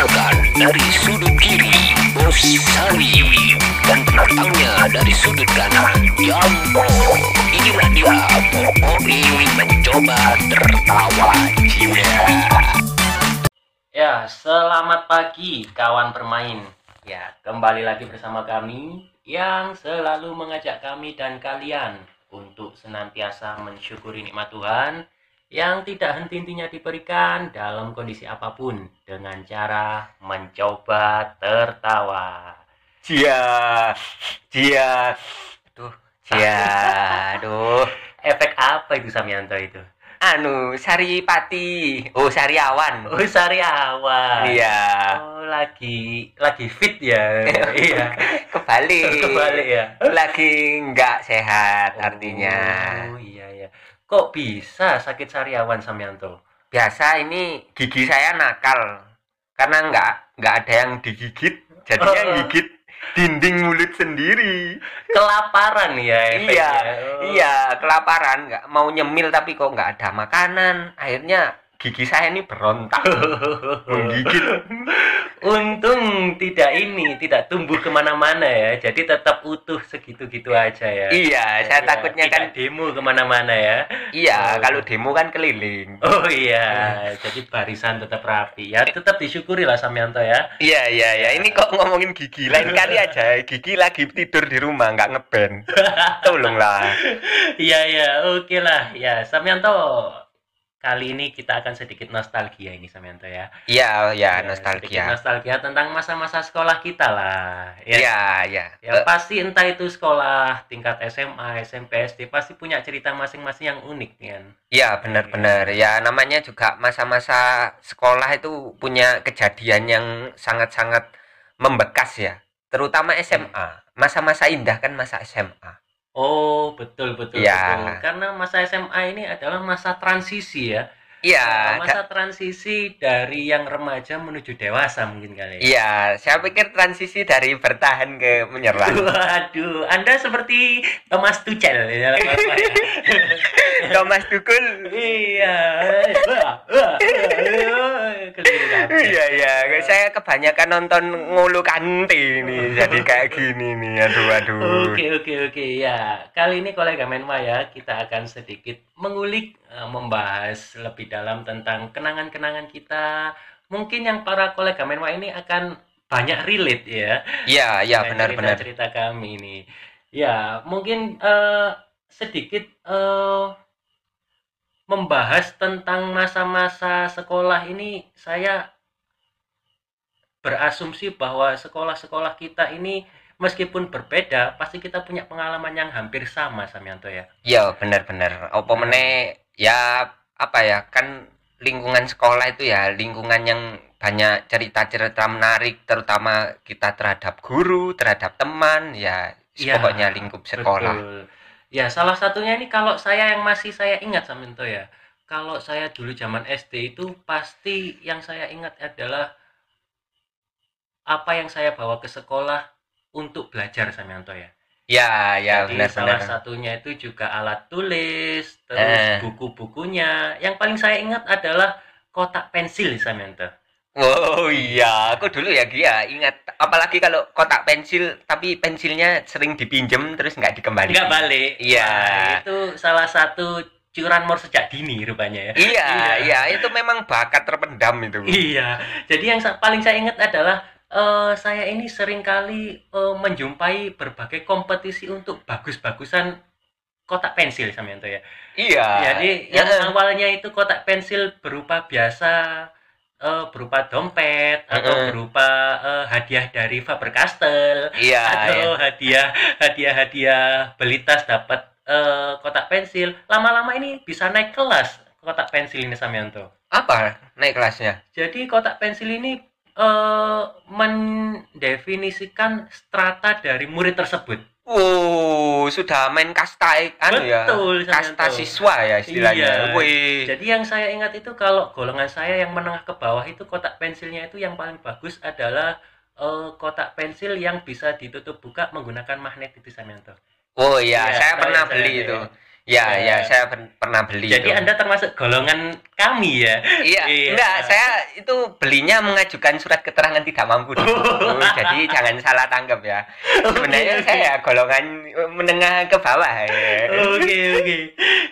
Perkenalkan dari sudut kiri Bos Sari dan penantangnya dari sudut kanan Jambo. Inilah dia Boboi mencoba tertawa jiwa. Ya, selamat pagi kawan bermain. Ya, kembali lagi bersama kami yang selalu mengajak kami dan kalian untuk senantiasa mensyukuri nikmat Tuhan yang tidak henti-hentinya diberikan dalam kondisi apa pun dengan cara mencoba tertawa. Cia, cia, aduh, cia, aduh, Efek apa itu Samyanto itu? anu Saripati, oh Sariawan, Oh, Sariawan. iya, Oh, lagi lagi fit ya. iya. kebalik, Kebalik ya. lagi nggak sehat artinya. Oh iya ya. Kok bisa sakit sariawan Samyanto? Biasa ini gigi saya nakal karena nggak nggak ada yang digigit, jadinya Oh. gigit dinding mulut sendiri. Kelaparan ya efeknya. Iya, Oh. iya, kelaparan, nggak mau nyemil tapi kok nggak ada makanan. Akhirnya gigi saya ini berontak, menggigit. Untung tidak ini, tidak tumbuh ke mana-mana ya. Jadi tetap utuh segitu-gitu aja ya. Iya, saya Ya, takutnya kan, demo ke mana-mana ya. iya, Oh. kalau demo kan keliling. Oh iya, jadi barisan tetap rapi ya. Tetap disyukuri lah Samyanto ya. Iya, iya, iya. Ini kok ngomongin gigi, lain kali aja. Gigi lagi tidur di rumah, nggak ngeband. Tolonglah. Iya iya, oke lah. Ya, Samyanto. Kali ini kita akan sedikit nostalgia ini Samyanto ya. Iya, Ya, ya, nostalgia. nostalgia tentang masa-masa sekolah kita lah. Ya, Iya, iya. ya Eh, pasti entah itu sekolah tingkat SMA, SMP, SD pasti punya cerita masing-masing yang unik kan. Iya, benar-benar. Ya, namanya juga masa-masa sekolah itu punya kejadian yang sangat-sangat membekas ya. Terutama SMA. Masa-masa indah kan masa SMA. Oh, betul betul Ya. betul. Karena masa SMA ini adalah masa transisi ya. Iya, masa transisi dari yang remaja menuju dewasa mungkin kali. ya. iya. Saya pikir transisi dari bertahan ke menyerang. Waduh, Anda seperti Thomas Tuchel ya. ya? Thomas Tuchel. iya. Iya, iya. Saya kebanyakan nonton ngulu kante ini. Jadi kayak gini nih. Aduh, aduh. Oke oke oke ya kali ini kolega Menwa ya kita akan sedikit mengulik eh, membahas lebih dalam tentang kenangan-kenangan kita. Mungkin yang para kolega Menwa ini akan banyak relate ya. Iya, iya, benar-benar. cerita kami ini. Ya mungkin eh, sedikit eh, membahas tentang masa-masa sekolah ini. Saya berasumsi bahwa sekolah-sekolah kita ini meskipun berbeda pasti kita punya pengalaman yang hampir sama Samyanto ya Iya, benar-benar. Apa meneh ya apa ya? Kan lingkungan sekolah itu ya lingkungan yang banyak cerita-cerita menarik terutama kita terhadap guru, terhadap teman, ya Iya, pokoknya lingkup sekolah. Betul. Ya, salah satunya ini kalau saya yang masih saya ingat Samyanto ya. Kalau saya dulu zaman SD itu pasti yang saya ingat adalah apa yang saya bawa ke sekolah untuk belajar Samyanto ya. Ya, ya Jadi benar-benar. salah satunya itu juga alat tulis, Eh. terus buku-bukunya. Yang paling saya ingat adalah kotak pensil Samyanto. Oh iya, aku dulu ya Gia ingat apalagi kalau kotak pensil tapi pensilnya sering dipinjem terus nggak dikembalikan. Nggak balik. Iya. Wah, itu salah satu curanmor sejak dini rupanya ya. Iya, Iya. iya, itu memang bakat terpendam itu. Iya, jadi yang paling saya ingat adalah eh, saya ini sering kali eh, menjumpai berbagai kompetisi untuk bagus-bagusan kotak pensil Samyanto ya. Iya. Jadi yang Heeh. awalnya itu kotak pensil berupa biasa eh, berupa dompet atau Heeh. berupa eh, hadiah dari Faber Castell Iya, atau iya. hadiah hadiah hadiah beli tas dapat eh, kotak pensil. Lama-lama ini bisa naik kelas kotak pensil ini Samyanto. Apa naik kelasnya? Jadi kotak pensil ini eh, mendefinisikan strata dari murid tersebut. Oh, sudah main kasta anu ya. Betul, Kasta Samyanto. siswa ya istilahnya. Iya. Wih. Jadi yang saya ingat itu kalau golongan saya yang menengah ke bawah itu kotak pensilnya itu yang paling bagus adalah eh, kotak pensil yang bisa ditutup buka menggunakan magnet itu Samyanto. Oh iya, Iya, saya pernah beli itu. Ya, Ya. ya, saya pen- pernah beli. Jadi itu. Anda termasuk golongan kami ya. Iya, Iya. enggak, saya itu belinya mengajukan surat keterangan tidak mampu dulu. jadi jangan salah tanggap ya. Sebenarnya Oke, oke. saya golongan menengah ke bawah ya. Oke oke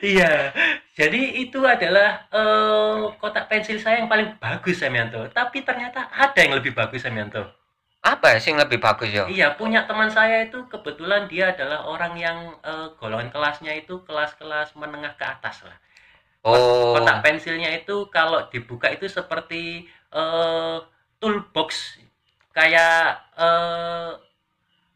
iya jadi itu adalah eh, kotak pensil saya yang paling bagus Samianto tapi ternyata ada yang lebih bagus Samianto Apa sih yang lebih bagus ya? iya punya teman saya itu kebetulan dia adalah orang yang eh, golongan kelasnya itu kelas-kelas menengah ke atas lah Oh. kotak pensilnya itu kalau dibuka itu seperti eh, toolbox kayak eh,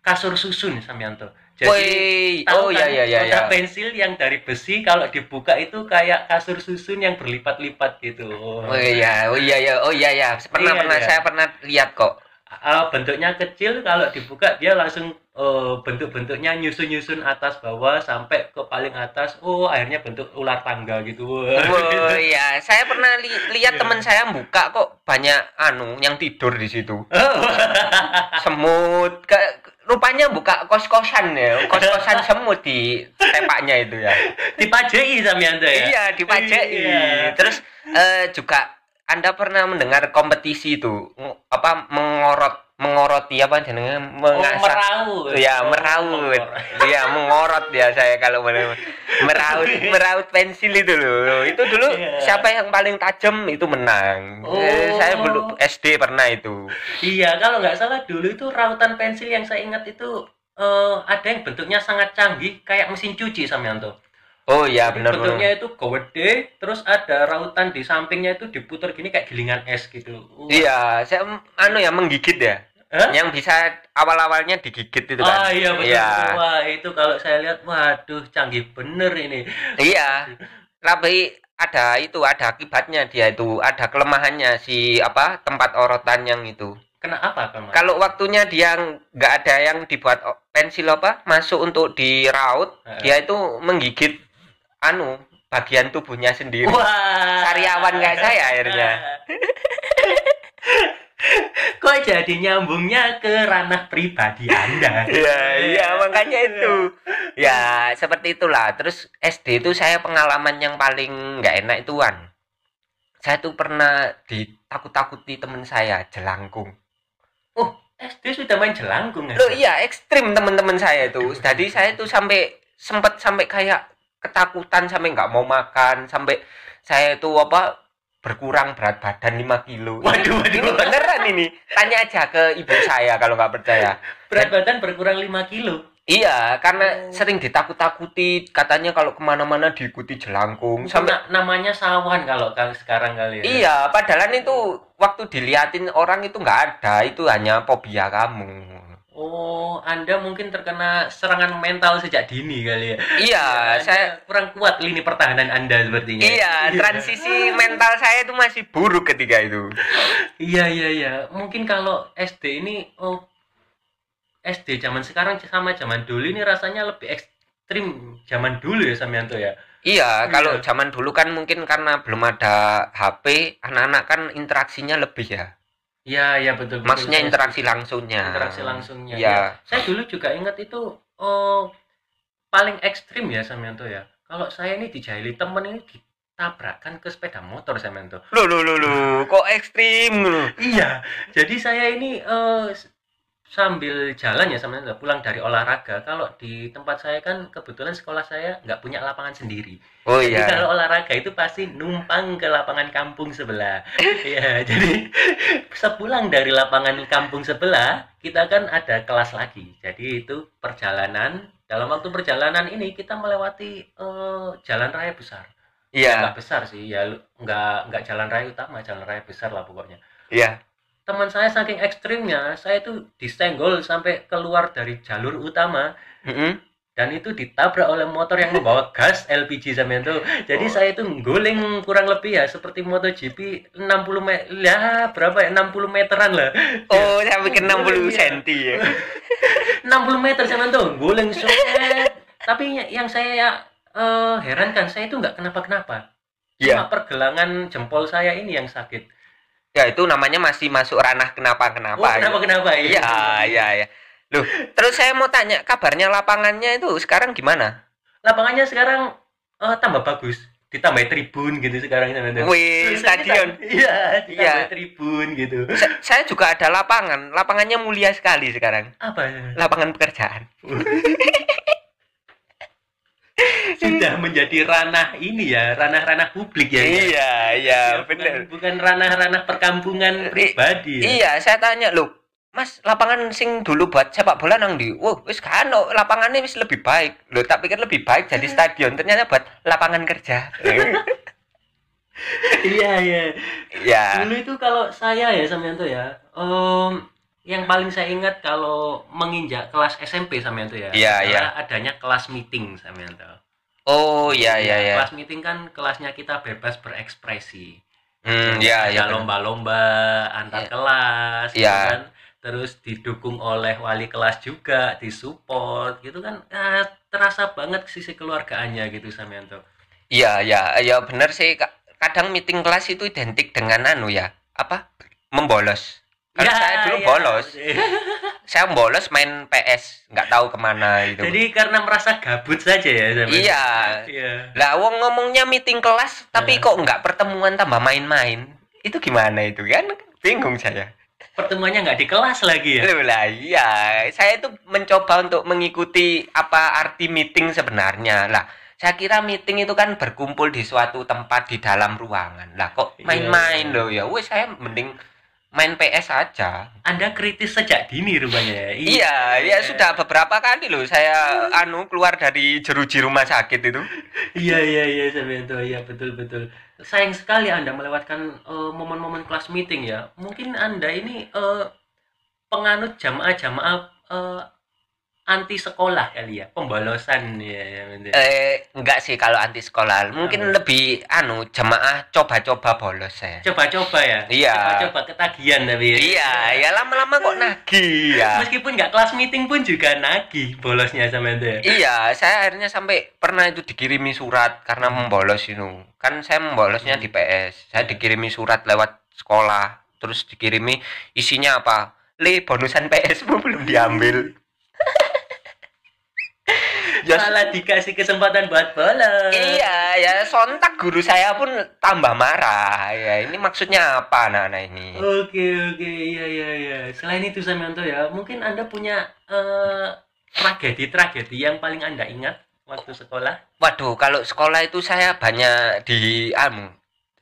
kasur susun Samianto jadi Tahu oh kan, ya ya ya ya. kotak pensil yang dari besi kalau dibuka itu kayak kasur susun yang berlipat-lipat gitu. Oh iya, oh iya ya, oh iya ya. Pernah Iya, pernah iya. saya pernah lihat kok. Ah, bentuknya kecil kalau dibuka dia langsung eh, bentuk-bentuknya nyusun-nyusun atas bawah sampai ke paling atas. Oh, akhirnya bentuk ular tangga gitu. Oh iya, saya pernah li- lihat Iya. teman saya buka kok banyak anu yang tidur di situ. Oh, Semut, ke, rupanya buka kos-kosan ya, kos-kosan semut di tepaknya itu ya. Dipajai Samianto ya. Iya, dipajai. Iya. Terus eh, juga Anda pernah mendengar kompetisi itu apa mengorot mengoroti apa jenenge Oh, mengasah meraut. ya Oh, meraut ya mengorot ya saya kalau mer- meraut meraut pensil itu loh itu dulu Iya. siapa yang paling tajam itu menang Oh. Eh, saya belum SD pernah itu Iya, kalau nggak salah dulu itu rautan pensil yang saya ingat itu eh, ada yang bentuknya sangat canggih kayak mesin cuci Samianto. Oh iya benar bentuknya benar itu gede, terus ada rautan di sampingnya itu diputar gini kayak gilingan es gitu. Wah. iya saya anu ya menggigit ya Hah? yang bisa awal-awalnya digigit itu kan Ah iya betul. Iya. Wah, itu kalau saya lihat waduh canggih bener ini. Iya. Tapi ada itu ada akibatnya dia itu ada kelemahannya si apa tempat orotan yang itu. Kena apa kalau? Kalau waktunya dia nggak ada yang dibuat pensil apa masuk untuk diraut, Heeh. dia itu menggigit anu bagian tubuhnya sendiri. Wah. Karyawan kayak saya akhirnya. Kok jadi nyambungnya ke ranah pribadi Anda? Iya, iya makanya itu. Ya, seperti itulah. Terus SD itu saya pengalaman yang paling nggak enak itu Wan. Saya tuh pernah ditakut-takuti temen saya, jelangkung. Oh, SD sudah main jelangkung ya? Loh iya, ekstrim temen-temen saya itu. Jadi saya tuh sampai sempet sampai kayak ketakutan sampai nggak mau makan, sampai saya itu apa berkurang berat badan 5 kilo. Waduh, waduh. Ini beneran ini. Tanya aja ke ibu saya kalau nggak percaya. Berat badan berkurang 5 kilo. Iya, Oh. karena sering ditakut-takuti, katanya kalau ke mana-mana diikuti jelangkung. Sampai Sampai namanya sawan kalau kali sekarang kali ya. iya, padahal itu waktu diliatin orang itu nggak ada, itu hanya fobia kamu. Oh, Anda mungkin terkena serangan mental sejak dini kali ya. Iya, Anda saya kurang kuat lini pertahanan Anda sepertinya. iya transisi mental saya itu masih buruk ketika itu. Iya, iya, iya. Mungkin kalau SD ini oh SD zaman sekarang sama zaman dulu ini rasanya lebih ekstrim zaman dulu ya Samianto ya. Iya, kalau Iya. zaman dulu kan mungkin karena belum ada HP, anak-anak kan interaksinya lebih ya. Iya, iya betul betul. Maksudnya Saya interaksi setuju. langsungnya. interaksi langsungnya. Iya. Ya. Saya dulu juga ingat itu oh paling ekstrim ya Samianto ya. Kalau saya ini dijahili temen ini ditabrakkan ke sepeda motor Samianto. Loh, loh, loh, loh, kok ekstrim. Iya, jadi saya ini eh, s- sambil jalan ya sama pulang dari olahraga. Kalau di tempat saya kan kebetulan sekolah saya nggak punya lapangan sendiri. Oh Jadi iya. kalau olahraga itu pasti numpang ke lapangan kampung sebelah. Iya, jadi sepulang dari lapangan kampung sebelah kita kan ada kelas lagi. Jadi itu perjalanan. Dalam waktu perjalanan ini kita melewati eh, jalan raya besar. Iya, Nggak besar sih, ya nggak nggak jalan raya utama, jalan raya besar lah pokoknya iya. Teman saya saking ekstrimnya saya itu disenggol sampai keluar dari jalur utama Mm-mm. dan itu ditabrak oleh motor yang membawa gas LPG sama itu jadi Oh. saya itu guling kurang lebih ya seperti MotoGP 60 meter ya berapa ya 60 meteran lah Oh, sampai ke 60 Iya. cm ya. 60 meter sama tuh guling set tapi y- yang saya eh, herankan saya itu nggak kenapa-kenapa Iya. cuma pergelangan jempol saya ini yang sakit Ya, itu namanya masih masuk ranah kenapa-kenapa. oh kenapa kenapa Iya, iya, iya. Loh, terus saya mau tanya, kabarnya lapangannya itu sekarang gimana? lapangannya sekarang oh, tambah bagus ditambah tribun gitu sekarang tuh. Wih, stadion. Iya, ditambah Iya. tribun gitu. Sa- saya juga ada lapangan. Lapangannya mulia sekali sekarang. Apa? Lapangan pekerjaan. Sudah menjadi ranah ini ya, ranah-ranah publik ya. Iya, iya, Ya, bener. Bukan, ranah-ranah perkampungan pribadi ya. Iya, saya tanya, "Loh, Mas, lapangan sing dulu buat sepak bola nang di. Wah, wis kan lapangannya wis lebih baik. Loh, tak pikir lebih baik jadi stadion, ternyata buat lapangan kerja. Iya, iya. ya. Dulu itu kalau saya ya Samyanto ya, em, yang paling saya ingat kalau menginjak kelas SMP Samyanto ya, Iya, adalah adanya kelas meeting Samyanto. Oh, iya, iya, iya. Kelas meeting kan kelasnya kita bebas berekspresi. Hmm, iya, iya. Ada bener. lomba-lomba antar Iya. kelas, gitu Iya. kan. Terus didukung oleh wali kelas juga, disupport, gitu kan. Ah, terasa banget sisi keluargaannya gitu Samyanto. Iya, iya, iya bener sih. Ka- Kadang meeting kelas itu identik dengan anu ya, apa? Membolos. Karena Ya, saya dulu ya. bolos. Saya bolos main PS, nggak tahu ke mana itu. Jadi karena merasa gabut saja ya Samyanto. Iya. Iya. Lah wong ngomongnya meeting kelas tapi Ya. kok nggak pertemuan tambah main-main. Itu gimana itu kan? Bingung saya. pertemuannya nggak di kelas lagi ya lah iya, saya itu mencoba untuk mengikuti apa arti meeting sebenarnya. Lah, saya kira meeting itu kan berkumpul di suatu tempat di dalam ruangan. Lah kok Iya. main-main loh ya. Wes saya mending main PS aja. anda kritis sejak dini rupanya ya? Iya, ya sudah beberapa kali loh saya anu keluar dari jeruji rumah sakit itu. iya iya iya Samyanto iya betul betul. Sayang sekali anda melewatkan eh, momen-momen kelas meeting ya. Mungkin anda ini eh, penganut jamaah-jamaah eh, anti sekolah kali ya pembolosan ya, ya. Eh, enggak sih kalau anti sekolah. Mungkin lebih anu jemaah coba-coba bolos saya. coba-coba ya Iya. coba ketagihan tapi Iya, ya lama-lama kok nagih ya. meskipun nggak kelas meeting pun juga nagih bolosnya Samyanto ya Iya, saya akhirnya sampai pernah itu dikirimi surat karena membolos itu. Kan saya membolosnya di PS. Saya dikirimi surat lewat sekolah, terus dikirimi isinya apa? Le, bonusan PS belum diambil. Ya, malah dikasih kesempatan buat bolos iya, ya sontak guru saya pun tambah marah. Ya, ini maksudnya apa anak-anak ini? Oke oke iya iya iya. Selain itu Samyanto ya, mungkin anda punya eh, tragedi-tragedi yang paling anda ingat waktu sekolah? Waduh, kalau sekolah itu saya banyak di anu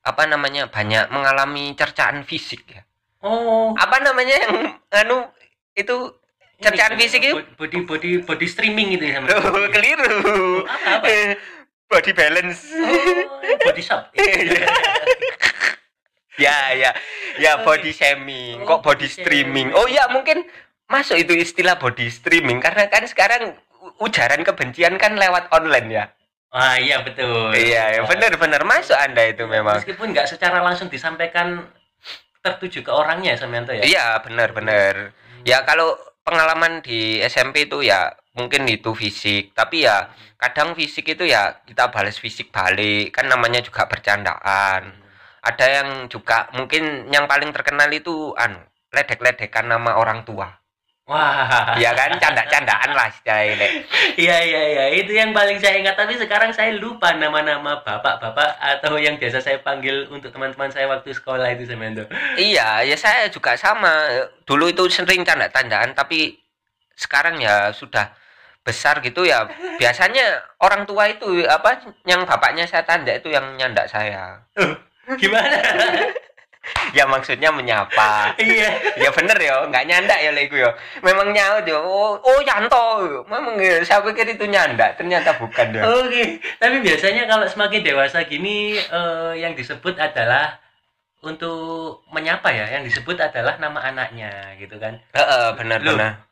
apa namanya? banyak mengalami cercaan fisik ya. Oh, Apa namanya yang anu itu cercaan ini, fisik itu? body body body streaming itu ya Loh, Samyanto. keliru. Apa, apa? Eh, Body balance. Oh, body shop. Iya. ya, ya. Ya body shaming, Oh, kok body body streaming. shaming. Oh ya, mungkin masuk itu istilah body streaming karena kan sekarang ujaran kebencian kan lewat online ya. Ah iya betul. Iya, ya, benar-benar masuk Anda itu memang. Meskipun nggak secara langsung disampaikan tertuju ke orangnya Samyanto ya. Iya, benar-benar. Ya kalau pengalaman di SMP itu ya mungkin itu fisik, tapi ya kadang fisik itu ya kita balas fisik balik, kan namanya juga bercandaan. Ada yang juga mungkin yang paling terkenal itu anu, ledek-ledekan nama orang tua. Wah. Ya kan, canda-candaan lah istilahnya. Iya iya iya itu yang paling saya ingat tapi sekarang saya lupa nama-nama bapak-bapak atau yang biasa saya panggil untuk teman-teman saya waktu sekolah itu Samyanto. Iya, ya saya juga sama. Dulu itu sering canda-candaan, tapi sekarang ya sudah besar gitu ya. Biasanya orang tua itu apa yang bapaknya saya tanda itu yang nyandak saya. Gimana? Ya maksudnya menyapa. iya. Ya bener ya, nggak nyandak ya lego ya. Memang nyaut ya. Oh, oh Yanto. Memang ya, saya pikir itu nyandak, ternyata bukan ya. Oke, tapi biasanya kalau semakin dewasa gini eh, yang disebut adalah untuk menyapa ya, yang disebut adalah nama anaknya gitu kan. Heeh, benar-benar.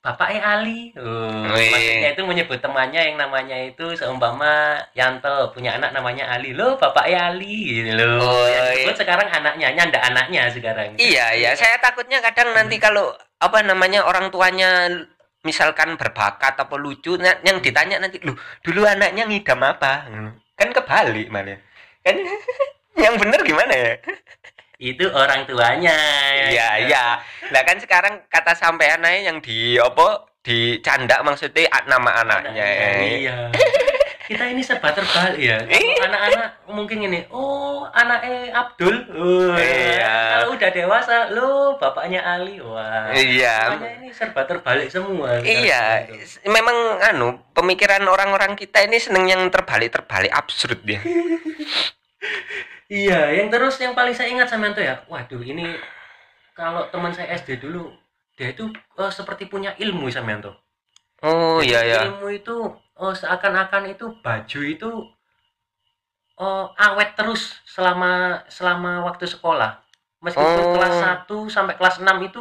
Bapaknya Ali. Oh, Wih. maksudnya itu menyebut temannya yang namanya itu seumpama Yanto punya anak namanya Ali. Loh, bapaknya Ali gitu loh. Oh, yang iya. sekarang anaknya, nyanda anaknya sekarang. Iya, iya. Saya takutnya kadang nanti kalau apa namanya orang tuanya misalkan berbakat atau lucu, yang ditanya nanti, lu dulu anaknya ngidam apa? Hmm. Kan kebalik malah. Kan yang bener gimana ya? Itu orang tuanya. Iya, iya. Lah kan sekarang kata sampean aja yang di apa? Di canda maksudnya nama anaknya. Iya. kita ini serba terbalik ya. Iya. anak-anak mungkin ini, oh anaknya Abdul, Wah. Iya. kalau udah dewasa, lo bapaknya Ali, wah. Iya. Semuanya ini serba terbalik semua. Iya, Gitu. memang anu pemikiran orang-orang kita ini seneng yang terbalik-terbalik absurd dia. Iya, yang terus yang paling saya ingat sama itu ya, waduh ini kalau teman saya SD dulu, dia itu eh, seperti punya ilmu sama itu. Oh Jadi iya ya. Ilmu itu oh, seakan-akan itu baju itu oh, awet terus selama selama waktu sekolah. Meskipun Oh. kelas 1 sampai kelas 6 itu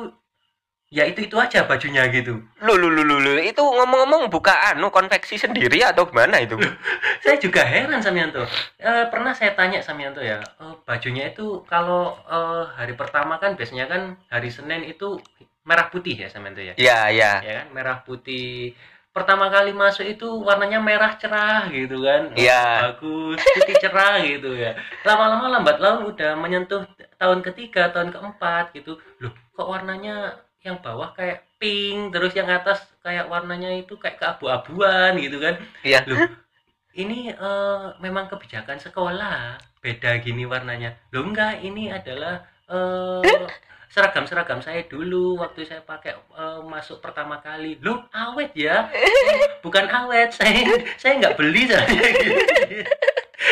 ya itu itu aja bajunya gitu. Lu lu lu lu, lu. itu ngomong-ngomong buka anu konveksi sendiri atau gimana itu? Saya juga heran sama Yanto. Eh, pernah saya tanya sama Yanto ya, eh, bajunya itu kalau eh, hari pertama kan biasanya kan hari Senin itu merah putih ya sama Yanto ya. Iya iya. ya kan merah putih pertama kali masuk itu warnanya merah cerah gitu kan Iya. bagus putih cerah gitu ya lama-lama lambat laun udah menyentuh tahun ketiga tahun keempat gitu loh kok warnanya yang bawah kayak pink terus yang atas kayak warnanya itu kayak keabu-abuan gitu kan. Iya. loh ini eh, memang kebijakan sekolah beda gini warnanya. Loh enggak ini adalah eh, seragam-seragam saya dulu waktu saya pakai eh, masuk pertama kali. Loh awet ya. Bukan awet saya saya nggak beli soalnya.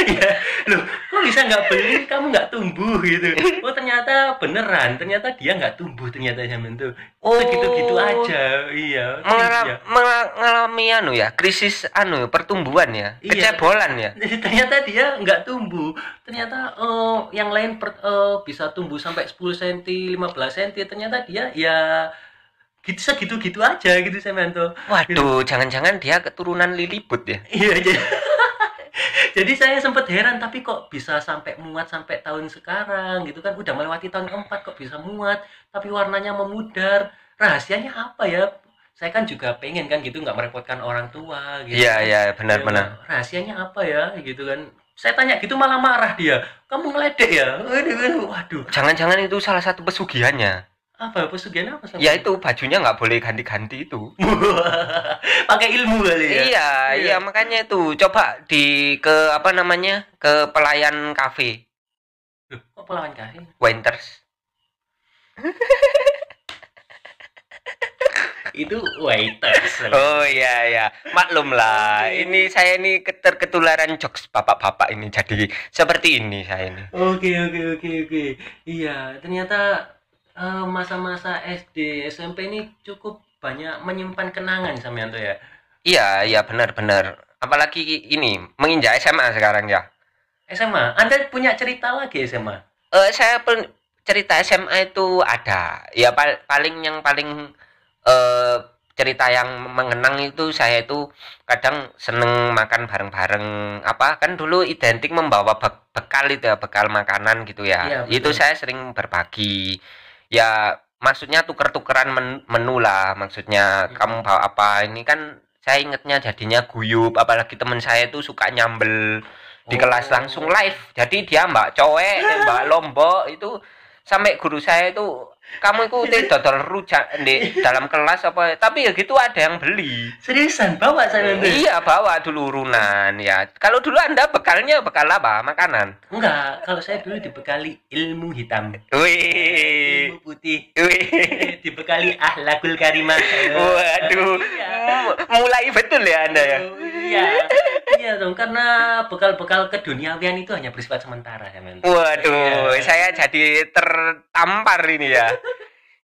Ya loh kok bisa nggak beli? Kamu nggak tumbuh gitu. Oh ternyata beneran. Ternyata dia nggak tumbuh ternyata zaman itu. Oh. Gitu gitu aja. Iya Mengalami, iya. mengalami anu ya, krisis anu pertumbuhan ya, Iya. kecebolan ya. ternyata dia nggak tumbuh. Ternyata eh, yang lain per- eh, bisa tumbuh sampai 10 cm 15 cm ternyata dia ya gitu segitu gitu aja gitu saya mantu Waduh, jangan-jangan dia keturunan Lilibut ya. iya jadi jadi saya sempat heran tapi kok bisa sampai muat sampai tahun sekarang gitu kan? Udah melewati tahun keempat kok bisa muat? Tapi warnanya memudar. Rahasianya apa ya? Saya kan juga pengen kan gitu nggak merepotkan orang tua gitu. Iya kan. iya, benar-benar. Ya, rahasianya apa ya gitu kan? Saya tanya gitu malah marah dia. Kamu ngeledek ya? Waduh waduh. Jangan-jangan itu salah satu pesugihannya. Apa? Pesugihan apa sama Ya itu bajunya nggak boleh ganti-ganti itu. pakai ilmu kali ya? Iya, Iya. iya makanya itu. Coba di ke apa namanya ke pelayan kafe. Kok pelawan kasih Winters. itu waiters. Oh iya iya, maklum lah. Ini saya ini keter ketularan jokes bapak-bapak ini. Jadi seperti ini saya ini. oke oke oke oke. Iya ternyata eh, masa-masa SD SMP ini cukup banyak menyimpan kenangan sama Yanto ya? Iya iya benar-benar. Apalagi ini menginjak SMA sekarang ya. SMA Anda punya cerita lagi SMA Eh saya pun cerita SMA itu ada. Ya pal- paling yang paling eh cerita yang mengenang itu saya itu kadang seneng makan bareng-bareng. Apa kan dulu identik membawa be- bekal itu ya bekal makanan gitu ya. Iya, itu saya sering berbagi ya maksudnya tuker-tukeran men- menu lah maksudnya Hmm. kamu bawa apa ini kan saya ingetnya jadinya guyup apalagi teman saya itu suka nyambel di Oh. kelas langsung live jadi dia mbak cowek mbak lombok itu sampai guru saya itu kamu itu teh dodol rujak di dalam kelas apa? Tapi ya gitu ada yang beli. Seriusan bawa saya Yanto iya bawa dulu urunan ya. Kalau dulu anda bekalnya bekal apa? Makanan? Enggak, kalau saya dulu dibekali ilmu hitam, wih. Ilmu putih, wih. Dibekali ahlakul karimah. waduh. Iya. Mulai betul ya anda ya? Iya, iya dong, karena bekal-bekal keduniawian itu hanya bersifat sementara ya, men. Waduh, Iya. saya jadi tertampar ini ya.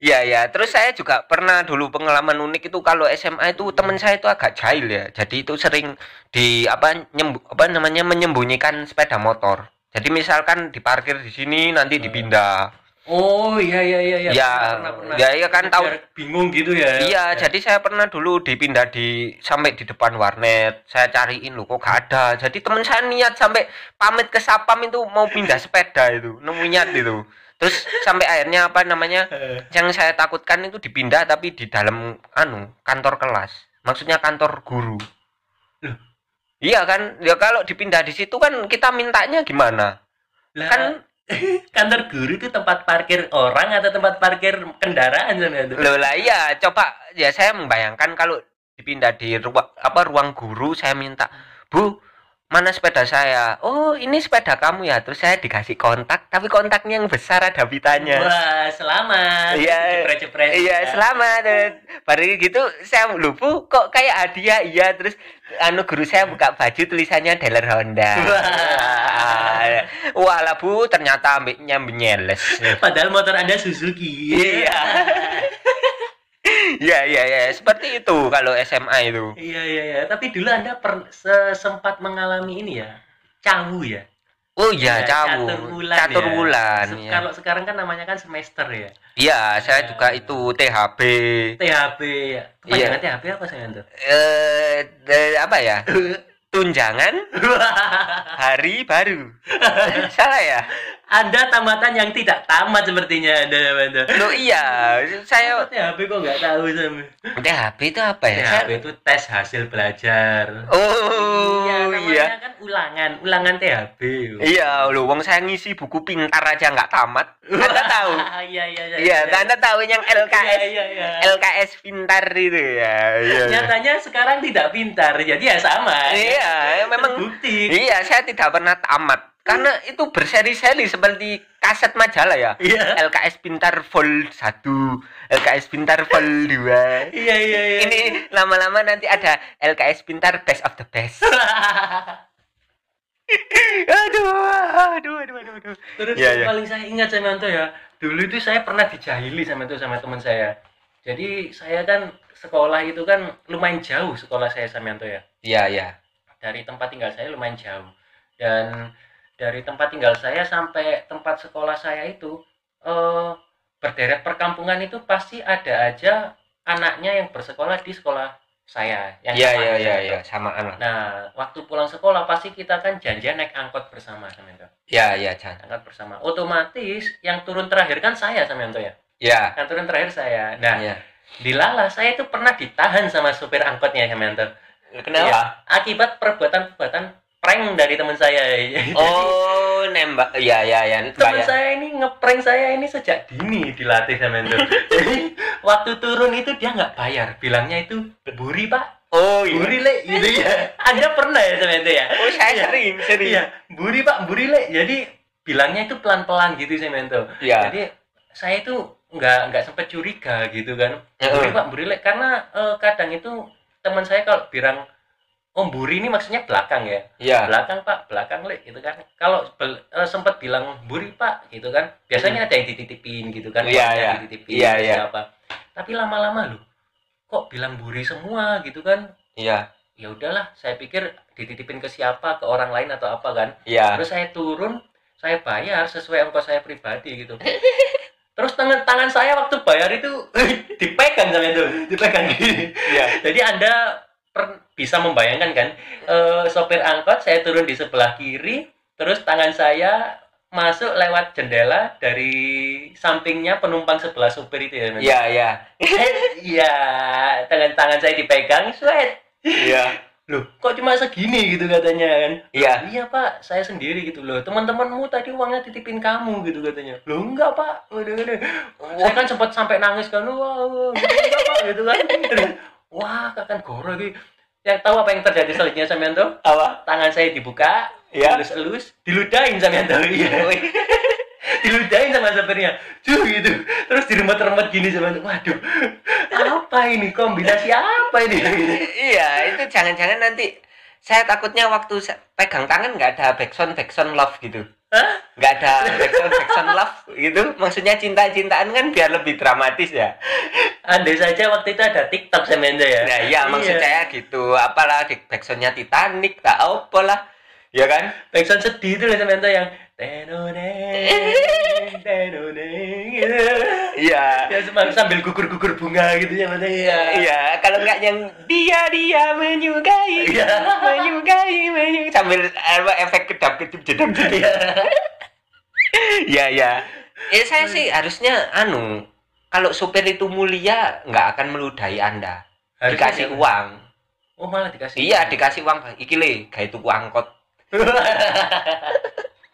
Iya ya, terus saya juga pernah dulu pengalaman unik itu kalau SMA itu teman saya itu agak jahil ya. Jadi itu sering di apa nyembu, apa namanya menyembunyikan sepeda motor. Jadi misalkan diparkir di sini nanti dipindah. Oh iya iya iya iya. Ya, Pernah, pernah. ya, ya kan tahu. Bingung gitu ya. Iya, jadi saya pernah dulu dipindah di sampai di depan warnet. Saya cariin loh kok gak ada. Jadi teman saya niat sampai pamit ke Sapam itu mau pindah sepeda itu, nemu niat itu. Terus sampai akhirnya apa namanya? Yang saya takutkan itu dipindah tapi di dalam anu kantor kelas maksudnya kantor guru Loh. iya kan ya kalau dipindah di situ kan kita mintanya gimana Lah, kan kantor guru itu tempat parkir orang atau tempat parkir kendaraan itu? loh lah iya coba ya saya membayangkan kalau dipindah di ruang apa ruang guru saya minta bu mana sepeda saya oh ini sepeda kamu ya terus saya dikasih kontak tapi kontaknya yang besar ada pitanya Wah, selamat. Iya. Jepret-jepret. iya selamat baru gitu saya lupa kok kayak hadiah iya terus anu guru saya buka baju tulisannya dealer Honda Wah. wah lah bu ternyata ambeknya menyeles Padahal motor Anda Suzuki. Iya. Iya iya iya seperti itu kalau SMA itu. Iya iya iya, tapi dulu Anda per, se- sempat mengalami ini ya. Cawu ya. Oh iya Ya, cawu. catur bulan Catur ya. bulan. Se- iya. Kalau sekarang kan namanya kan semester ya. Iya, saya Ya. juga itu THB. THB ya. Kepanjangan Iya. THB apa saya tuh? Eh de- apa ya? Tunjangan hari baru. Salah ya? Anda tamatan yang tidak tamat sepertinya Anda Anda. Loh iya, saya THB kok nggak tahu sama. THB itu apa ya? THB itu tes hasil belajar. Oh iya, namanya iya. kan ulangan, ulangan THB. Iya, loh, wong saya ngisi buku pintar aja nggak tamat. Anda tahu? iya iya iya. Iya, Anda tahu yang LKS Iya iya iya. LKS pintar itu ya. Iya. iya. Nyatanya sekarang tidak pintar, jadi ya sama. Iya, memang Bukti. iya saya tidak pernah tamat karena itu berseri-seri seperti kaset majalah ya. Iya. LKS pintar vol 1, LKS pintar vol 2. Iya iya iya. Ini lama-lama nanti ada LKS pintar best of the best. aduh, aduh, aduh, aduh, aduh. Terus Iya, yang iya. paling saya ingat sama itu ya, dulu itu saya pernah dijahili sama itu sama teman saya. Jadi saya kan sekolah itu kan lumayan jauh sekolah saya sama Yanto ya. Iya, iya. Dari tempat tinggal saya lumayan jauh. Dan dari tempat tinggal saya sampai tempat sekolah saya itu eh berderet perkampungan itu pasti ada aja anaknya yang bersekolah di sekolah saya yang Iya, sama iya, sama iya, itu. iya, samaan lah. Nah, waktu pulang sekolah pasti kita kan janjian naik angkot bersama sama itu. Iya, iya, Chan. angkat bersama. Otomatis yang turun terakhir kan saya sama Yanto ya. Iya. Yang turun terakhir saya. Nah, Iya. di Lala saya itu pernah ditahan sama supir angkotnya sama Yanto. Kenapa? Iya, akibat perbuatan-perbuatan prank dari teman saya. Oh, nembak. Iya, iya, iya. teman Bayang. saya ini ngeprank saya ini sejak dini dilatih sama Yanto. Jadi waktu turun itu dia nggak bayar, bilangnya itu buri pak, Oh, iya. buri le, gitu ya. Anda pernah ya sama Yanto ya? Oh, saya Iya. sering, sering. Iya, buri pak, buri le. Jadi bilangnya itu pelan-pelan gitu sama Yanto. Iya. Jadi saya itu nggak nggak sempat curiga gitu kan. Buri pak, buri le. Karena eh, kadang itu teman saya kalau bilang Om Buri ini maksudnya belakang ya. Iya. Belakang Pak, belakang le gitu kan. Kalau bel- eh, sempat bilang Buri Pak gitu kan. Biasanya ada yang dititipin gitu kan. Hmm. Iya, iya. Dititipin Iya, ke iya. siapa. Tapi lama-lama loh kok bilang Buri semua gitu kan. Iya. Ya udahlah, saya pikir dititipin ke siapa, ke orang lain atau apa kan. Iya. Terus saya turun, saya bayar sesuai ongkos saya pribadi gitu. Terus tangan tangan saya waktu bayar itu dipegang sama itu, dipegang gini. Iya. Jadi Anda per- bisa membayangkan kan, eh, sopir angkot saya turun di sebelah kiri, terus tangan saya masuk lewat jendela dari sampingnya penumpang sebelah supir itu ya. Iya, iya. Eh, Iya, tangan-tangan saya dipegang, sweat. Iya. Loh, kok cuma segini gitu katanya kan? Iya. Iya pak, saya sendiri gitu loh. Teman-temanmu tadi uangnya titipin kamu gitu katanya. Loh enggak pak, Waduh, waduh. Saya kan sempat sampai nangis kan, wah, gitu, enggak pak gitu kan. Wah, kakan goro gitu. Yang tahu apa yang terjadi selanjutnya Samyanto? Apa? Tangan saya dibuka, Iya. elus-elus, diludahin Samyanto. Iya. diludahin sama sopirnya. Cuh gitu. Terus diremet-remet gini Samyanto. Waduh, apa ini kombinasi apa ini? Gitu. Iya, itu jangan-jangan nanti saya takutnya waktu pegang tangan nggak ada backsound backsound love gitu. Nggak ada backsound backsound love gitu. Maksudnya cinta-cintaan kan biar lebih dramatis ya. Andai saja waktu itu ada TikTok Samyanto ya. Nah, iya maksud saya gitu. Apalah di backsoundnya Titanic, tak apa lah. Ya kan? backsound sedih itu loh yang tenoneng tenoneng gitu Iya. ya sambil, sambil gugur-gugur bunga gitu ya Samyanto ya Iya, kalau nggak yang dia dia menyukai, Iya. menyukai, menyukai sambil apa efek kedap kedip jedam jedam. Iya. Iya iya. Ya saya sih harusnya anu kalau supir itu mulia nggak akan meludahi anda. Harusnya dikasih dia- uang. oh malah dikasih Iya dikasih uang. Iki le, gawe tuku angkot.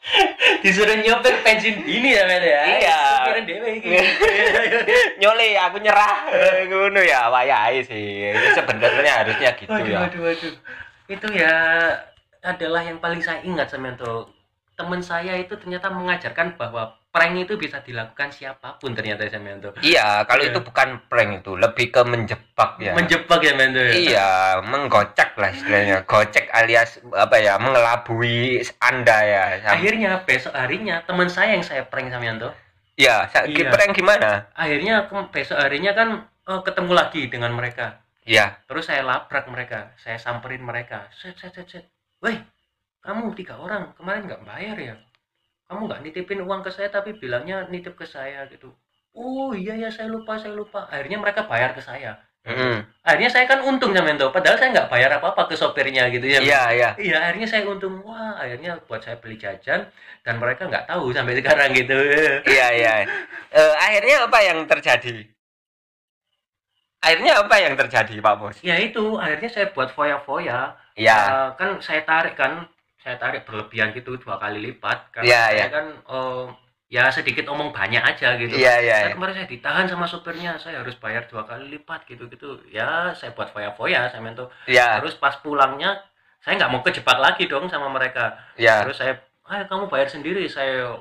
disuruh nyopir pensiun dini ya Samyanto ya Iya. dewe iki Nyole aku nyerah. Ngono ya wayahe sih. Sebenarnya harusnya gitu waduh ya. waduh waduh itu ya adalah yang paling saya ingat Samyanto teman saya itu ternyata mengajarkan bahwa prank itu bisa dilakukan siapa pun ternyata Samyanto Iya, kalau Iya. itu bukan prank itu, lebih ke menjebak ya. menjebak ya Samyanto ya Iya, menggocek lah istilahnya. Gocek alias apa ya, mengelabui Anda ya. Sam- akhirnya besok harinya teman saya yang saya prank Samyanto Iya, sa- Iya. prank gimana? akhirnya besok harinya kan eh, ketemu lagi dengan mereka Iya. terus saya labrak mereka saya samperin mereka set set set set weh kamu tiga orang kemarin nggak bayar ya kamu nggak nitipin uang ke saya tapi bilangnya nitip ke saya gitu oh iya ya saya lupa saya lupa akhirnya mereka bayar ke saya Mm. akhirnya saya kan untung ya padahal saya nggak bayar apa apa ke sopirnya gitu ya Iya, iya. iya akhirnya saya untung wah akhirnya buat saya beli jajan dan mereka nggak tahu sampai sekarang gitu Iya, iya. Eh, akhirnya apa yang terjadi? Akhirnya apa yang terjadi, Pak Bos? ya itu akhirnya saya buat foya-foya Iya. Eh, kan saya tarik kan saya tarik berlebihan gitu dua kali lipat karena Iya, saya iya. kan eh, ya sedikit omong banyak aja gitu Iya, iya. Kan kemarin saya ditahan sama sopirnya saya harus bayar dua kali lipat gitu gitu ya saya buat foya-foya saya mentu Iya, terus pas pulangnya saya nggak mau kejebak lagi dong sama mereka iya. terus saya ayo kamu bayar sendiri saya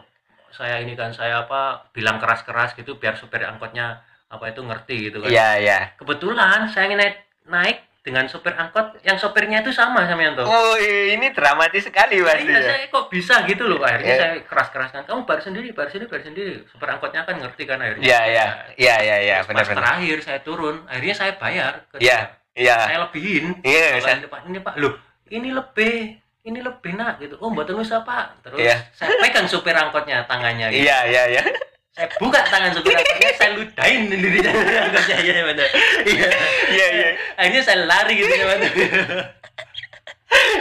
saya ini kan saya apa bilang keras-keras gitu biar supir angkotnya apa itu ngerti gitu kan Iya, iya. kebetulan saya naik naik dengan sopir angkot yang sopirnya itu sama sama Yanto Oh, ini dramatis sekali pasti Iya, ya. saya kok bisa gitu loh. Akhirnya Ya. saya keras-keraskan. Kamu bayar sendiri, bayar sendiri, bayar sendiri. Supir angkotnya kan ngerti kan akhirnya. Iya, iya. Iya, iya, iya, Terus pas benar-benar. terakhir saya turun, akhirnya saya bayar. Iya, dia. Iya. Saya lebihin. Iya, Kalau saya- ini, Pak, ini Pak, loh, ini lebih, ini lebih nak gitu. Oh, mboten usah Pak. Terus Iya. saya pegang supir angkotnya tangannya gitu. Iya, iya, iya. Saya buka tangan supir angkotnya, saya ludahin di angkotnya ya benar. Iya. Iya, iya. Akhirnya saya lari gitu ya benar.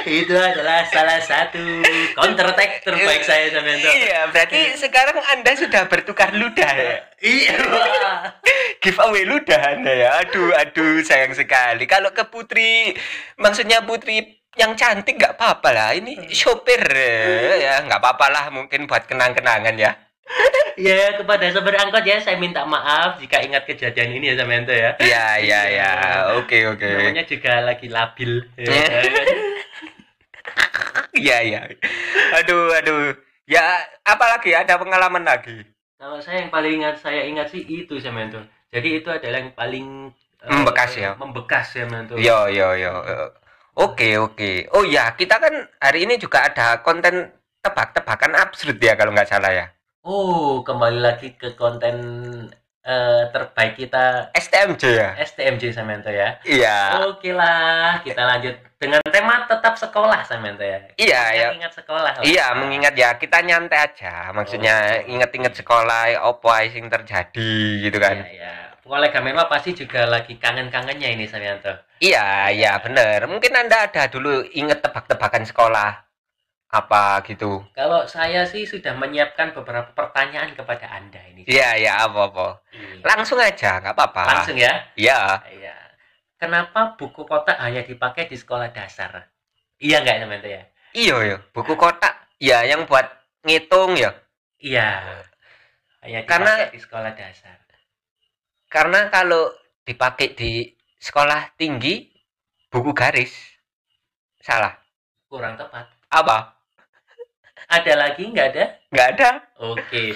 itu adalah salah satu counter attack terbaik saya sama Yanto. Iya, berarti sekarang Anda sudah bertukar ludah ya. Iya. Giveaway ludah Anda ya. Aduh, aduh, sayang sekali. Kalau ke Putri, maksudnya Putri yang cantik nggak apa-apa lah. Ini sopir eh, ya, nggak apa-apa lah. Mungkin buat kenang-kenangan ya. Ya kepada sopir angkot ya saya minta maaf jika ingat kejadian ini ya sama Yanto ya. Iya, iya, iya. Oke, oke. Namanya juga lagi labil. Ya. Iya, iya. Aduh, aduh. Ya, apalagi ada pengalaman lagi. Kalau saya yang paling ingat saya ingat sih itu sama. Jadi itu adalah yang paling eh, Membekas ya? Membekas ya Yanto. Yo, yo, yo. Oke, oke. Oh ya, kita kan hari ini juga ada konten tebak-tebakan absurd ya kalau nggak salah ya. Oh, kembali lagi ke konten eh, terbaik kita STMJ ya. STMJ Samento ya. Iya. Oke lah, kita lanjut dengan tema tetap sekolah Samento ya. Iya, ya. Ingat sekolah. lah. Iya, mengingat ya kita nyantai aja. Maksudnya Oh. inget-inget sekolah opo sing terjadi gitu kan. Iya, iya. Kolega Menwa pasti juga lagi kangen-kangennya ini Samyanto. Iya, iya bener. Mungkin Anda ada dulu inget tebak-tebakan sekolah apa gitu. Kalau saya sih sudah menyiapkan beberapa pertanyaan kepada Anda ini. Iya, iya apa-apa. Iya. Langsung aja, nggak apa-apa. Langsung ya. Iya. Iya. Kenapa buku kotak hanya dipakai di sekolah dasar? Iya nggak Samyanto ya? Iya, iya. Buku kotak. Ya, yang buat ngitung ya. Iya. Hanya dipakai Karena- di sekolah dasar. Karena kalau dipakai di sekolah tinggi, buku garis. Salah. Kurang tepat. Apa? Ada lagi nggak ada? Nggak ada. Oke.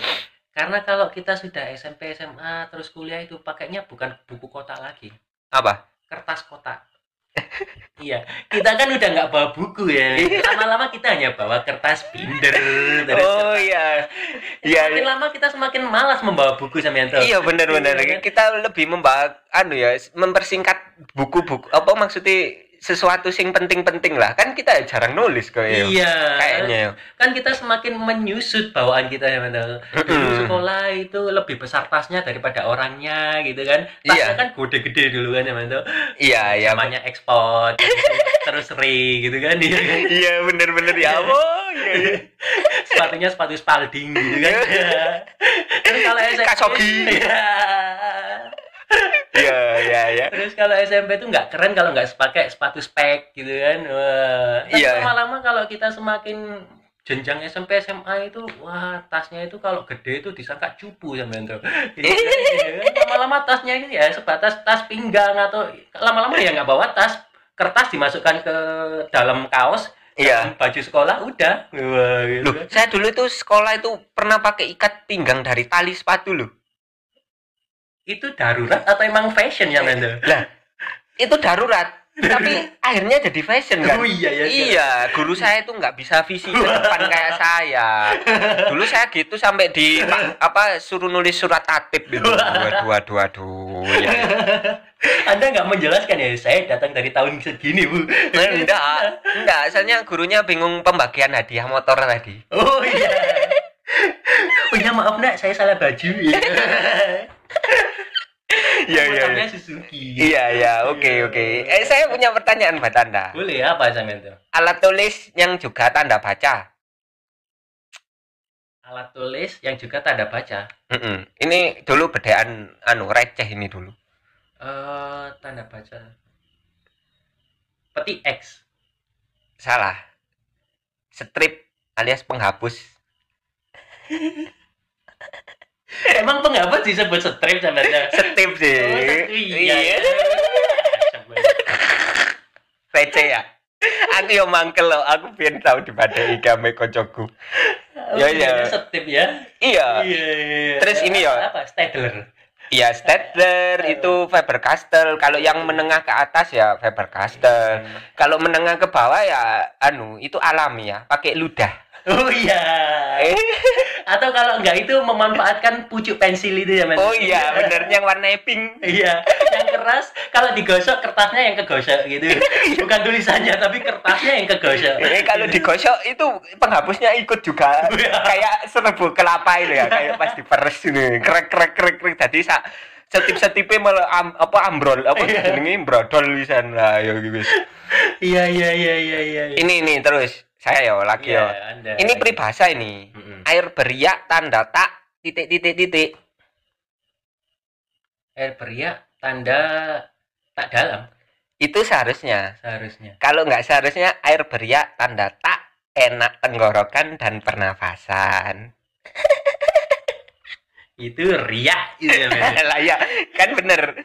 Karena kalau kita sudah SMP, SMA, terus kuliah itu pakainya bukan buku kotak lagi, Apa? kertas kotak. iya, kita kan udah nggak bawa buku ya. Lama-lama kita hanya bawa kertas binder. terus Oh iya. Iya. Semakin lama kita semakin malas membawa buku sama Yanto. Iya benar-benar Iya, kan? kita lebih membahas anu ya mempersingkat buku-buku apa maksudnya sesuatu sing penting-penting lah kan kita jarang nulis kok ya Iya. kayaknya ya. Kan kita semakin menyusut bawaan kita ya Yanto. Dulu sekolah itu lebih besar tasnya daripada orangnya gitu kan. Tasnya Iya. kan gede-gede dulu kan ya Yanto. iya iya namanya ekspor terus re gitu kan dia kan. iya bener-bener ya Allah iya, iya. sepatunya sepatu spalding gitu kan terus kalau SMP Kasogi. Iya. Iya iya iya terus kalau SMP itu nggak keren kalau nggak pakai sepatu spek gitu kan wah Terus Iya. lama-lama kalau kita semakin jenjang SMP SMA itu wah tasnya itu kalau gede itu disangka cupu sama itu lama-lama tasnya itu ya sebatas tas pinggang atau lama-lama ya nggak bawa tas kertas dimasukkan ke dalam kaos Iya. baju sekolah udah Wah, gitu Loh, kan. saya dulu itu sekolah itu pernah pakai ikat pinggang dari tali sepatu loh. Itu darurat atau emang fashion ya Mendo? Itu darurat. Tapi akhirnya jadi fashion kan. Oh iya ya. Iya, guru saya itu nggak bisa visi ke depan kayak saya. Dulu saya gitu sampai di pa- apa suruh nulis surat tatip gitu. Waduh, waduh, waduh. Ya, Anda nggak menjelaskan ya, saya datang dari tahun segini, Bu. enggak, enggak. Soalnya gurunya bingung pembagian hadiah motor tadi. Oh iya. Oh iya, maaf nak, saya salah baju. Iya, iya, iya. Suzuki. Iya, iya. Oke, oke. Eh, saya punya pertanyaan buat Anda. Boleh apa sampean tuh? Alat tulis yang juga tanda baca. Alat tulis yang juga tanda baca. Mm-mm. Ini dulu bedaan anu receh ini dulu. Eh, tanda baca. Peti X. Salah. Strip alias penghapus. Emang penghapus disebut strip sampean? Strip sih. Oh, iya. iya. Receh ya. Aku yo mangkel loh, aku pengen tahu di badai game kocoku. Ya, iya. Strip ya. Iya. Iya, iya. Terus ini ya. Apa? Stadler. Iya, Stadler itu Faber Castell. Kalau yang menengah ke atas ya Faber Castell. Kalau menengah ke bawah ya anu, itu alami ya, pakai ludah. Oh iya. Eh, Atau kalau enggak itu memanfaatkan pucuk pensil itu ya, Mas. oh iya, bener yang warna pink. Iya, yang keras kalau digosok kertasnya yang kegosok gitu. Bukan tulisannya tapi kertasnya yang kegosok. Eh, kalau digosok itu penghapusnya ikut juga kayak serbu kelapa itu ya kayak pas diperes ini krek krek krek krek tadi sa setip setipnya malah am, apa ambrol apa Iya. jenenge brodol wisan lah ya wis Iya iya iya iya iya. ini ini terus saya ya lagi Iya, ya. Anda. ini peribahasa ini. Mm-mm. air beriak tanda tak titik titik titik. Air beriak tanda tak dalam. Itu seharusnya. Seharusnya. kalau nggak seharusnya air beriak tanda tak enak tenggorokan dan pernafasan. Itu riak gitu ya, lah ya kan bener.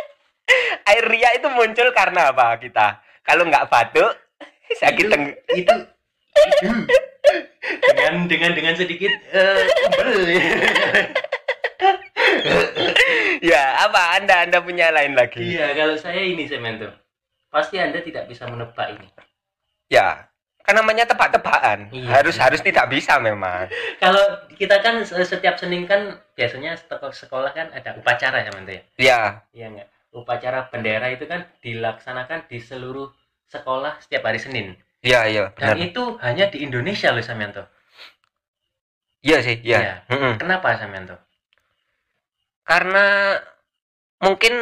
Air ria itu muncul karena apa kita? Kalau nggak batuk sakit Itu- teng itu itu dengan dengan dengan sedikit tebel. ya apa anda anda punya lain lagi Iya, kalau saya ini Semento. Pasti Anda tidak bisa menebak ini. ya kan namanya tebak-tebakan Iya. harus harus tidak bisa memang Kalau kita kan se- setiap Senin kan biasanya setelah sekolah kan ada upacara ya, Mento ya. ya Iya enggak? Upacara bendera itu kan dilaksanakan di seluruh sekolah setiap hari Senin. ya iya Dan itu hanya di Indonesia loh Samyanto. iya sih Iya. ya Mm-mm. Kenapa Samyanto? karena mungkin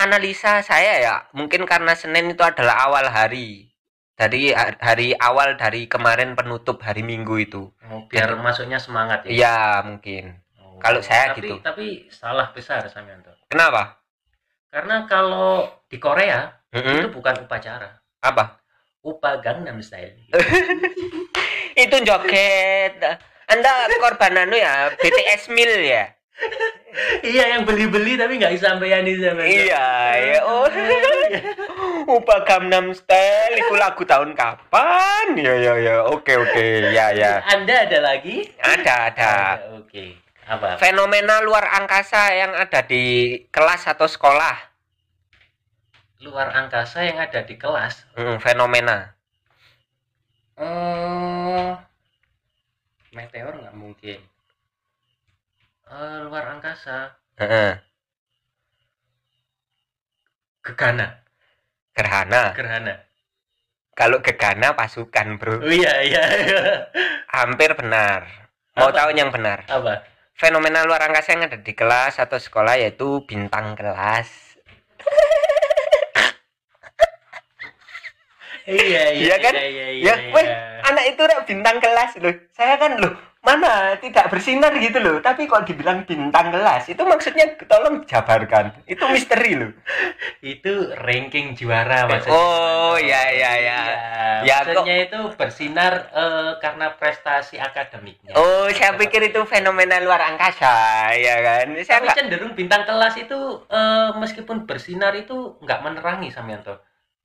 analisa saya ya mungkin karena Senin itu adalah awal hari dari ha- hari awal dari kemarin penutup hari Minggu itu Oh, biar masuknya semangat ya. iya mungkin Oh, kalau saya tapi, gitu. Tapi salah besar Samyanto. kenapa Karena kalau di Korea Mm-mm. itu bukan upacara, apa? Upa Gangnam Style. itu joget. Anda korban anu ya BTS mil ya? Iya yang beli-beli tapi nggak sampean di sana. iya ya. Oh. Upa Gangnam Style itu lagu tahun kapan? Ya ya ya. Oke oke. Ya ya. Anda ada lagi? ada. Ada Oke. Apa? fenomena luar angkasa yang ada di kelas atau sekolah Luar angkasa yang ada di kelas. Hmm, fenomena Oh, meteor nggak mungkin. Eh, luar angkasa, Heeh. gegana, gerhana gerhana. kalau gegana pasukan bro Oh iya iya. hampir benar mau Apa? tahu yang benar Apa? fenomena luar angkasa yang ada di kelas atau sekolah yaitu bintang kelas Iya iya. Iya kan? Iya iya. ya iya, weh iya. anak itu rek bintang kelas loh saya kan loh mana tidak bersinar gitu loh tapi kok dibilang bintang kelas itu maksudnya tolong jabarkan itu misteri loh Itu ranking juara maksudnya. Oh, iya, iya, iya. Iya, Ya, maksudnya itu bersinar eh, karena prestasi akademiknya. oh saya pikir itu fenomena luar angkasa ya kan saya Tapi nggak cenderung bintang kelas itu eh, meskipun bersinar itu nggak menerangi Samyanto.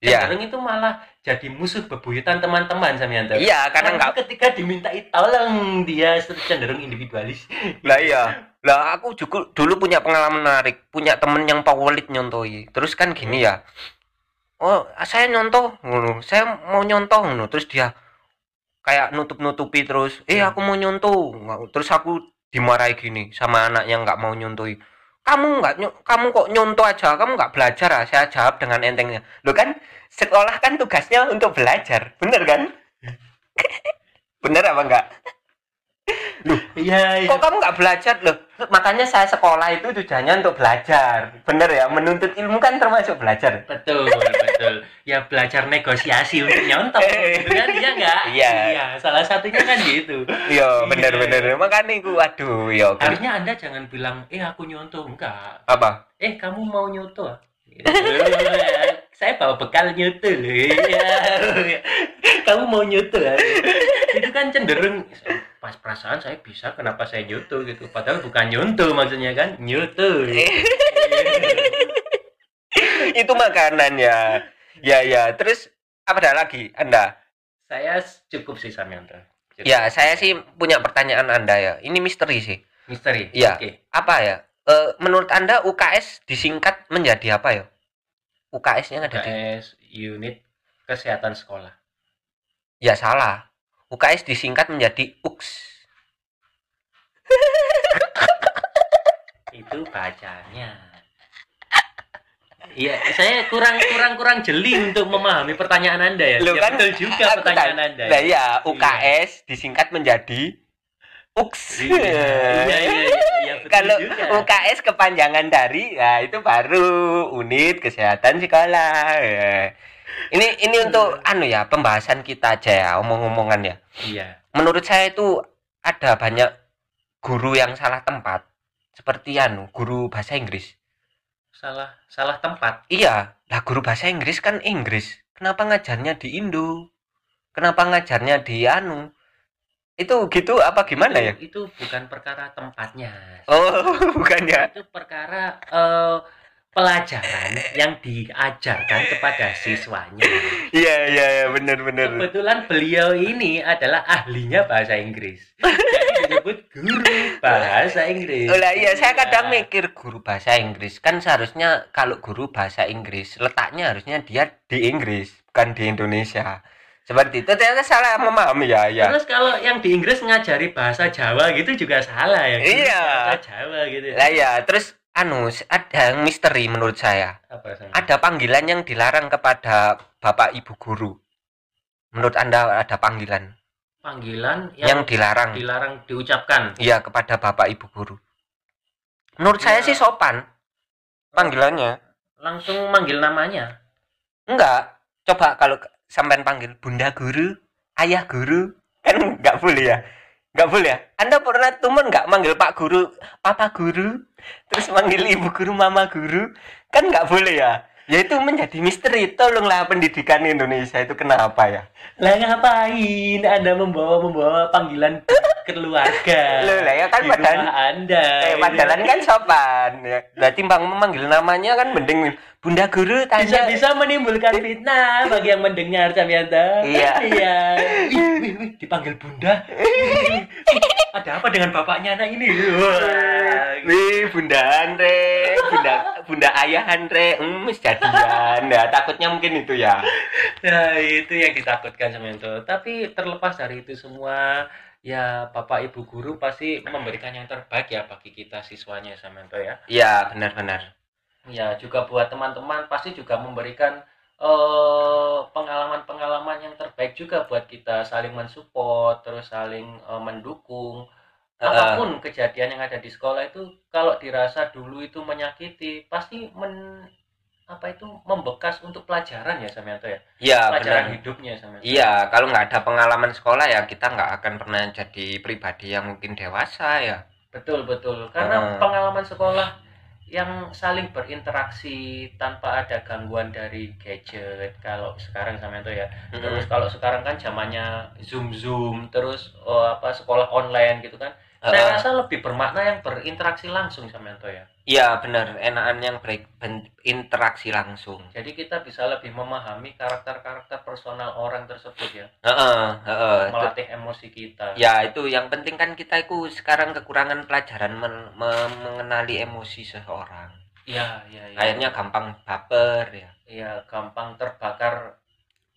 Iya. cenderung itu malah jadi musuh bebuyutan teman-teman Samianto Iya, karena nggak ketika dimintai tolong dia cenderung individualis lah iya. Lah aku juga dulu punya pengalaman menarik, punya temen yang pawolit nyontoi. Terus kan gini ya. Oh, saya nyontoh ngono. Saya mau nyontoh ngono. Terus dia kayak nutup-nutupi terus, "Eh, aku mau nyontoh." Terus aku dimarahi gini sama anak yang nggak mau nyontoi. Kamu nggak kamu kok nyontoh aja, kamu nggak belajar ah? Saya jawab dengan entengnya. Lo kan sekolah kan tugasnya untuk belajar, bener kan? bener apa enggak? Iya Kok kamu nggak belajar loh? Makanya saya sekolah itu tujuannya untuk belajar. Bener ya, menuntut ilmu kan termasuk belajar. betul betul ya belajar negosiasi untuk nyontoh gitu kan iya nggak Iya. salah satunya kan gitu Iya, bener bener. Makanya aku aduh, ya oke. harusnya anda jangan bilang eh aku nyontoh enggak apa? eh kamu mau? Gitu. saya bawa bekal nyoto loh Iya. kamu mau ah? itu kan cenderung pas perasaan saya bisa kenapa saya nyoto gitu padahal bukan nyonto maksudnya kan nyoto itu makanan ya. Ya ya. Terus apa ada lagi Anda? saya cukup sih Samyanto Cukup. Ya, saya sih punya pertanyaan Anda ya. Ini misteri sih. misteri Iya. oke Apa ya? Eh, menurut Anda UKS disingkat menjadi apa ya? UKS-nya ada di UKS unit kesehatan sekolah Ya salah. UKS disingkat menjadi UKS. itu bacanya Iya, saya kurang kurang kurang jeli untuk memahami pertanyaan Anda ya. Loh, Ya, kan betul juga pertanyaan tanya- Anda. Nah iya, UKS disingkat menjadi UKS. Iya, iya, iya, iya, iya, Kalau juga. UKS kepanjangan dari, ya itu baru unit kesehatan sekolah. Ya. Ini ini untuk anu ya pembahasan kita aja ya omong-omongan ya. Iya. Menurut saya itu ada banyak guru yang salah tempat. Seperti anu guru bahasa Inggris. Salah salah tempat. Iya, lah guru bahasa Inggris kan Inggris. Kenapa ngajarnya di Indo? Kenapa ngajarnya di anu? Itu gitu apa gimana ya? Itu, itu bukan perkara tempatnya. Oh, bukan ya. Itu perkara eh, pelajaran yang diajarkan kepada siswanya. Iya, iya, iya, bener bener. Kebetulan beliau ini adalah ahlinya bahasa Inggris. Jadi disebut guru bahasa Inggris. Oh iya, saya kadang Nah, mikir guru bahasa Inggris kan seharusnya kalau guru bahasa Inggris letaknya harusnya dia di Inggris, bukan di Indonesia. Seperti itu ternyata salah memahami ya, ya. Terus kalau yang di Inggris ngajari bahasa Jawa gitu juga salah ya. Iya. Bahasa Jawa gitu. Lah ya, terus anu ada yang misteri menurut saya. Apa? Ada panggilan yang dilarang kepada Bapak Ibu guru. Menurut Anda ada panggilan Panggilan yang, yang, dilarang dilarang diucapkan. iya kepada Bapak Ibu guru. Menurut saya Iya. sih sopan panggilannya. Langsung manggil namanya. Enggak. Coba kalau sampean panggil Bunda Guru, Ayah Guru, kan enggak boleh ya. Enggak boleh ya. Anda pernah temen enggak manggil Pak Guru, Papa Guru, terus manggil Ibu Guru, Mama Guru? Kan enggak boleh ya. Ya itu menjadi misteri. Tolonglah pendidikan Indonesia itu kenapa ya? Lah ngapain Anda membawa membawa panggilan keluarga? Loh, lah ya kan di padahal- Anda. Eh, padahal kan sopan ya. Nah, timbang memanggil namanya kan mending Bunda Guru tanya. bisa-bisa menimbulkan fitnah bagi yang mendengar Samyanta. Iya. Iya. Wih, wih, wih, dipanggil bunda. Wih, Ada apa dengan bapaknya anak ini? Wah. Wih, Bunda Andre, Bunda Bunda Ayah Andre, hmm, jadian. Nah, takutnya mungkin itu ya. Nah, itu yang ditakutkan Samyanto. Tapi terlepas dari itu semua, ya Bapak Ibu guru pasti memberikan yang terbaik ya bagi kita siswanya Samyanto ya. Iya, benar-benar. Ya, juga buat teman-teman pasti juga memberikan eh, pengalaman-pengalaman yang terbaik juga buat kita saling mensupport, terus saling eh, mendukung. Apa pun kejadian yang ada di sekolah itu kalau dirasa dulu itu menyakiti, pasti men apa itu membekas untuk pelajaran ya Samyanto ya. Iya, Pelajaran benar. hidupnya Samyanto. Iya, kalau nggak ada pengalaman sekolah ya kita nggak akan pernah jadi pribadi yang mungkin dewasa ya. Betul betul. Karena Heeh. pengalaman sekolah yang saling berinteraksi tanpa ada gangguan dari gadget. Kalau sekarang sama itu ya. Terus kalau sekarang kan zamannya zoom zoom, terus oh, apa sekolah online gitu kan. Saya Heeh. rasa lebih bermakna yang berinteraksi langsung sama Yanto ya Iya bener, enakan yang berinteraksi langsung. jadi kita bisa lebih memahami karakter-karakter personal orang tersebut ya Heeh, heeh. melatih emosi kita Ya itu yang penting kan kita itu sekarang kekurangan pelajaran men- me- mengenali emosi seseorang. iya iya iya Akhirnya gampang baper ya. iya gampang terbakar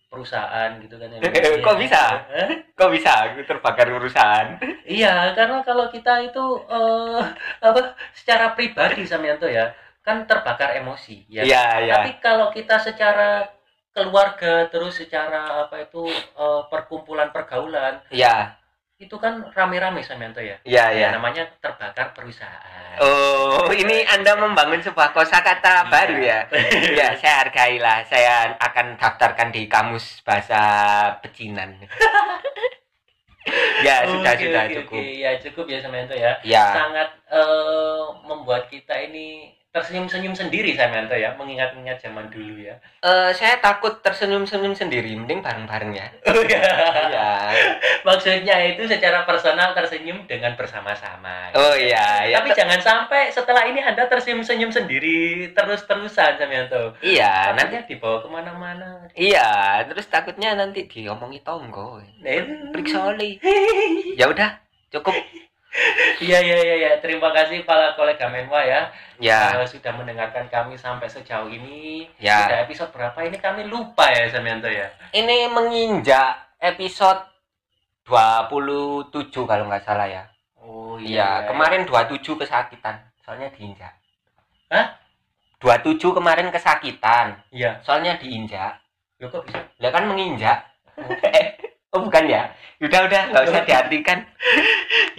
perusahaan gitu kan ya Kok bisa? Hah? Kok bisa terbakar urusan? Iya, karena kalau kita itu eh apa secara pribadi Samyanto ya, kan terbakar emosi ya. Iya, iya. Tapi kalau kita secara keluarga terus secara apa itu eh, perkumpulan pergaulan Iya, itu kan rame-rame Samyanto ya. iya, Ya, iya. namanya terbakar perusahaan. Oh, ini Anda membangun sebuah kosakata baru ya. Ya, saya hargailah. Saya akan daftarkan di kamus bahasa pecinan. ya, sudah, Oke, sudah oke, cukup. oke. Ya cukup ya Samyanto ya. Ya, Sangat eh, membuat kita ini tersenyum-senyum sendiri Samyanto ya, mengingat-ingat zaman dulu ya. eh, saya takut tersenyum-senyum sendiri. Mending bareng-bareng ya. Oh ya. Iya. Maksudnya itu secara personal tersenyum dengan bersama-sama. Oh iya, ya. Tapi jangan sampai setelah ini Anda tersenyum-senyum sendiri terus-terusan Samyanto. Iya, nanti Nanti dibawa ke mana-mana. iya, terus takutnya nanti diomongi tonggo. Periksa oli. Ya udah, cukup. Iya iya iya ya. Terima kasih para kolega Menwa ya, Ya, eh, sudah mendengarkan kami sampai sejauh ini. ya. Sudah episode berapa ini kami lupa ya Samyanto ya. Ini menginjak episode 27 kalau nggak salah ya. Oh Iya, kemarin 27 kesakitan. Soalnya diinjak. Hah? 27 kemarin kesakitan. Iya. Soalnya diinjak. Loh kok bisa? Lah kan menginjak. oh bukan ya? Udah udah nggak usah diartikan.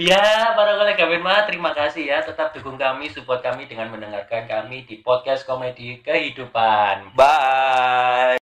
Ya, para kolega Benma, terima kasih ya. Tetap dukung kami, support kami dengan mendengarkan kami di podcast komedi kehidupan. Bye.